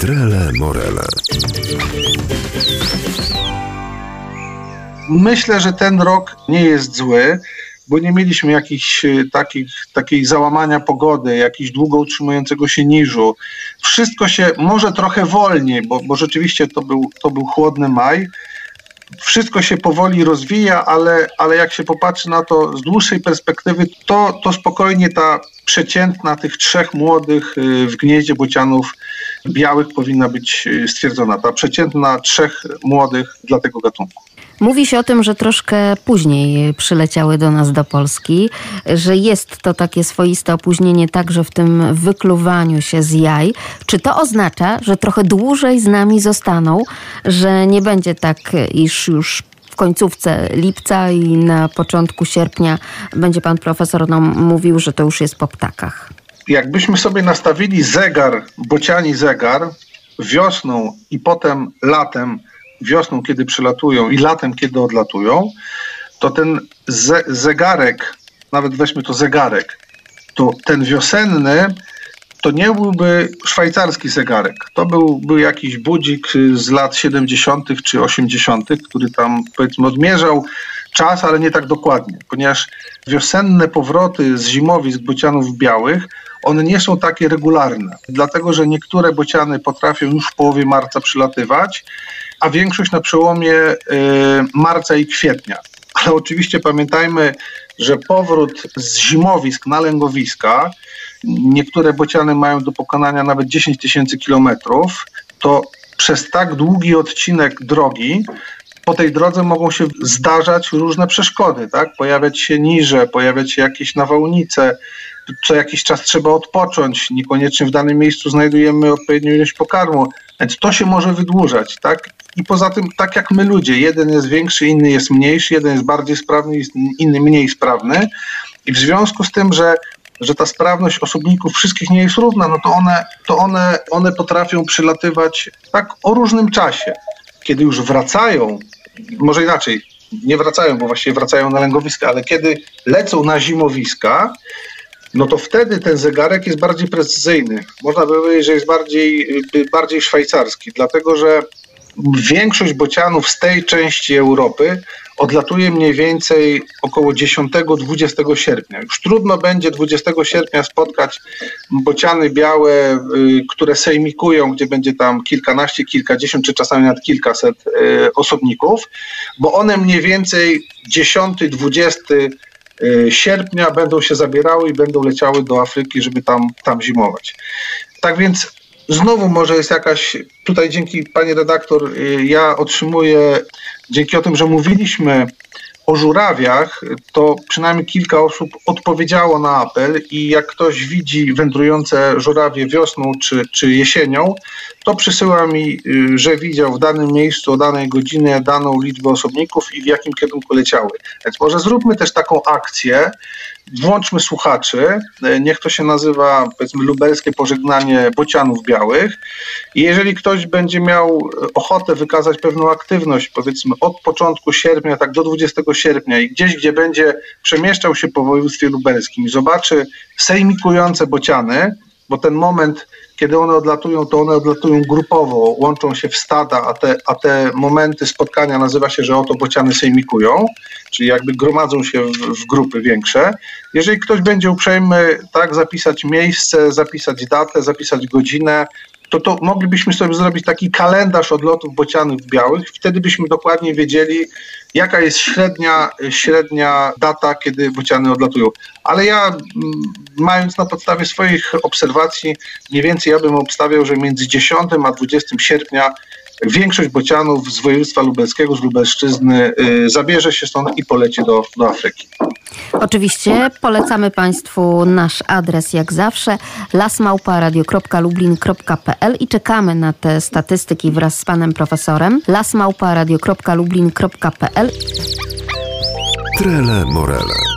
Trele Morele. Myślę, że ten rok nie jest zły, bo nie mieliśmy jakichś e, takich, takiej załamania pogody, jakiś długo utrzymującego się niżu. Wszystko się może trochę wolniej, bo, bo rzeczywiście to był, to był chłodny maj. Wszystko się powoli rozwija, ale, ale jak się popatrzy na to z dłuższej perspektywy, to, to spokojnie ta przeciętna tych trzech młodych e, w gnieździe bocianów białych powinna być e, stwierdzona. Ta przeciętna trzech młodych dla tego gatunku. Mówi się o tym, że troszkę później przyleciały do nas do Polski, że jest to takie swoiste opóźnienie także w tym wykluwaniu się z jaj. Czy to oznacza, że trochę dłużej z nami zostaną, że nie będzie tak, iż już w końcówce lipca i na początku sierpnia będzie pan profesor nam mówił, że to już jest po ptakach? Jakbyśmy sobie nastawili zegar, bociani zegar, wiosną i potem latem, wiosną, kiedy przylatują i latem, kiedy odlatują, to ten ze zegarek, nawet weźmy to zegarek, to ten wiosenny to nie byłby szwajcarski zegarek. To byłby jakiś budzik z lat 70. czy 80., który tam powiedzmy odmierzał czas, ale nie tak dokładnie, ponieważ wiosenne powroty z zimowisk bocianów białych one nie są takie regularne, dlatego że niektóre bociany potrafią już w połowie marca przylatywać, a większość na przełomie y, marca i kwietnia. Ale oczywiście pamiętajmy, że powrót z zimowisk na lęgowiska, niektóre bociany mają do pokonania nawet 10 tysięcy kilometrów, to przez tak długi odcinek drogi po tej drodze mogą się zdarzać różne przeszkody, tak? Pojawiać się niże, pojawiać się jakieś nawałnice, co jakiś czas trzeba odpocząć, niekoniecznie w danym miejscu znajdujemy odpowiednią ilość pokarmu, więc to się może wydłużać, tak? I poza tym, tak jak my ludzie, jeden jest większy, inny jest mniejszy, jeden jest bardziej sprawny, inny mniej sprawny. I w związku z tym, że, że ta sprawność osobników wszystkich nie jest równa, no to one, to one, one potrafią przylatywać tak o różnym czasie. Kiedy już wracają, może inaczej, nie wracają, bo właściwie wracają na lęgowiska, ale kiedy lecą na zimowiska, no to wtedy ten zegarek jest bardziej precyzyjny. Można by powiedzieć, że jest bardziej, bardziej szwajcarski, dlatego że większość bocianów z tej części Europy odlatuje mniej więcej około 10-20 sierpnia. Już trudno będzie 20 sierpnia spotkać bociany białe, y, które sejmikują, gdzie będzie tam kilkanaście, kilkadziesiąt, czy czasami nawet kilkaset y, osobników, bo one mniej więcej 10-20 y, sierpnia będą się zabierały i będą leciały do Afryki, żeby tam, tam zimować. Tak więc Znowu może jest jakaś, tutaj dzięki pani redaktor, y, ja otrzymuję, dzięki o tym, że mówiliśmy o żurawiach, to przynajmniej kilka osób odpowiedziało na apel i jak ktoś widzi wędrujące żurawie wiosną czy, czy jesienią, to przysyła mi, y, że widział w danym miejscu o danej godzinie daną liczbę osobników i w jakim kierunku leciały. Więc może zróbmy też taką akcję, włączmy słuchaczy, y, niech to się nazywa powiedzmy lubelskie pożegnanie bocianów białych. I jeżeli ktoś będzie miał ochotę wykazać pewną aktywność, powiedzmy od początku sierpnia, tak do 20 sierpnia i gdzieś, gdzie będzie przemieszczał się po województwie lubelskim i zobaczy sejmikujące bociany, bo ten moment kiedy one odlatują, to one odlatują grupowo, łączą się w stada, a te, a te momenty spotkania nazywa się, że oto bociany sejmikują, czyli jakby gromadzą się w, w grupy większe. Jeżeli ktoś będzie uprzejmy tak zapisać miejsce, zapisać datę, zapisać godzinę, to, to moglibyśmy sobie zrobić taki kalendarz odlotów bocianów białych. Wtedy byśmy dokładnie wiedzieli, jaka jest średnia, średnia data, kiedy bociany odlatują. Ale ja, mm, mając na podstawie swoich obserwacji, mniej więcej ja bym obstawiał, że między 10 a 20 sierpnia większość bocianów z województwa lubelskiego, z Lubelszczyzny y, zabierze się stąd i poleci do, do Afryki. Oczywiście polecamy Państwu nasz adres jak zawsze lasmałparadio.lublin.pl i czekamy na te statystyki wraz z panem profesorem. Lasmałparadio.lublin.pl Trele Morele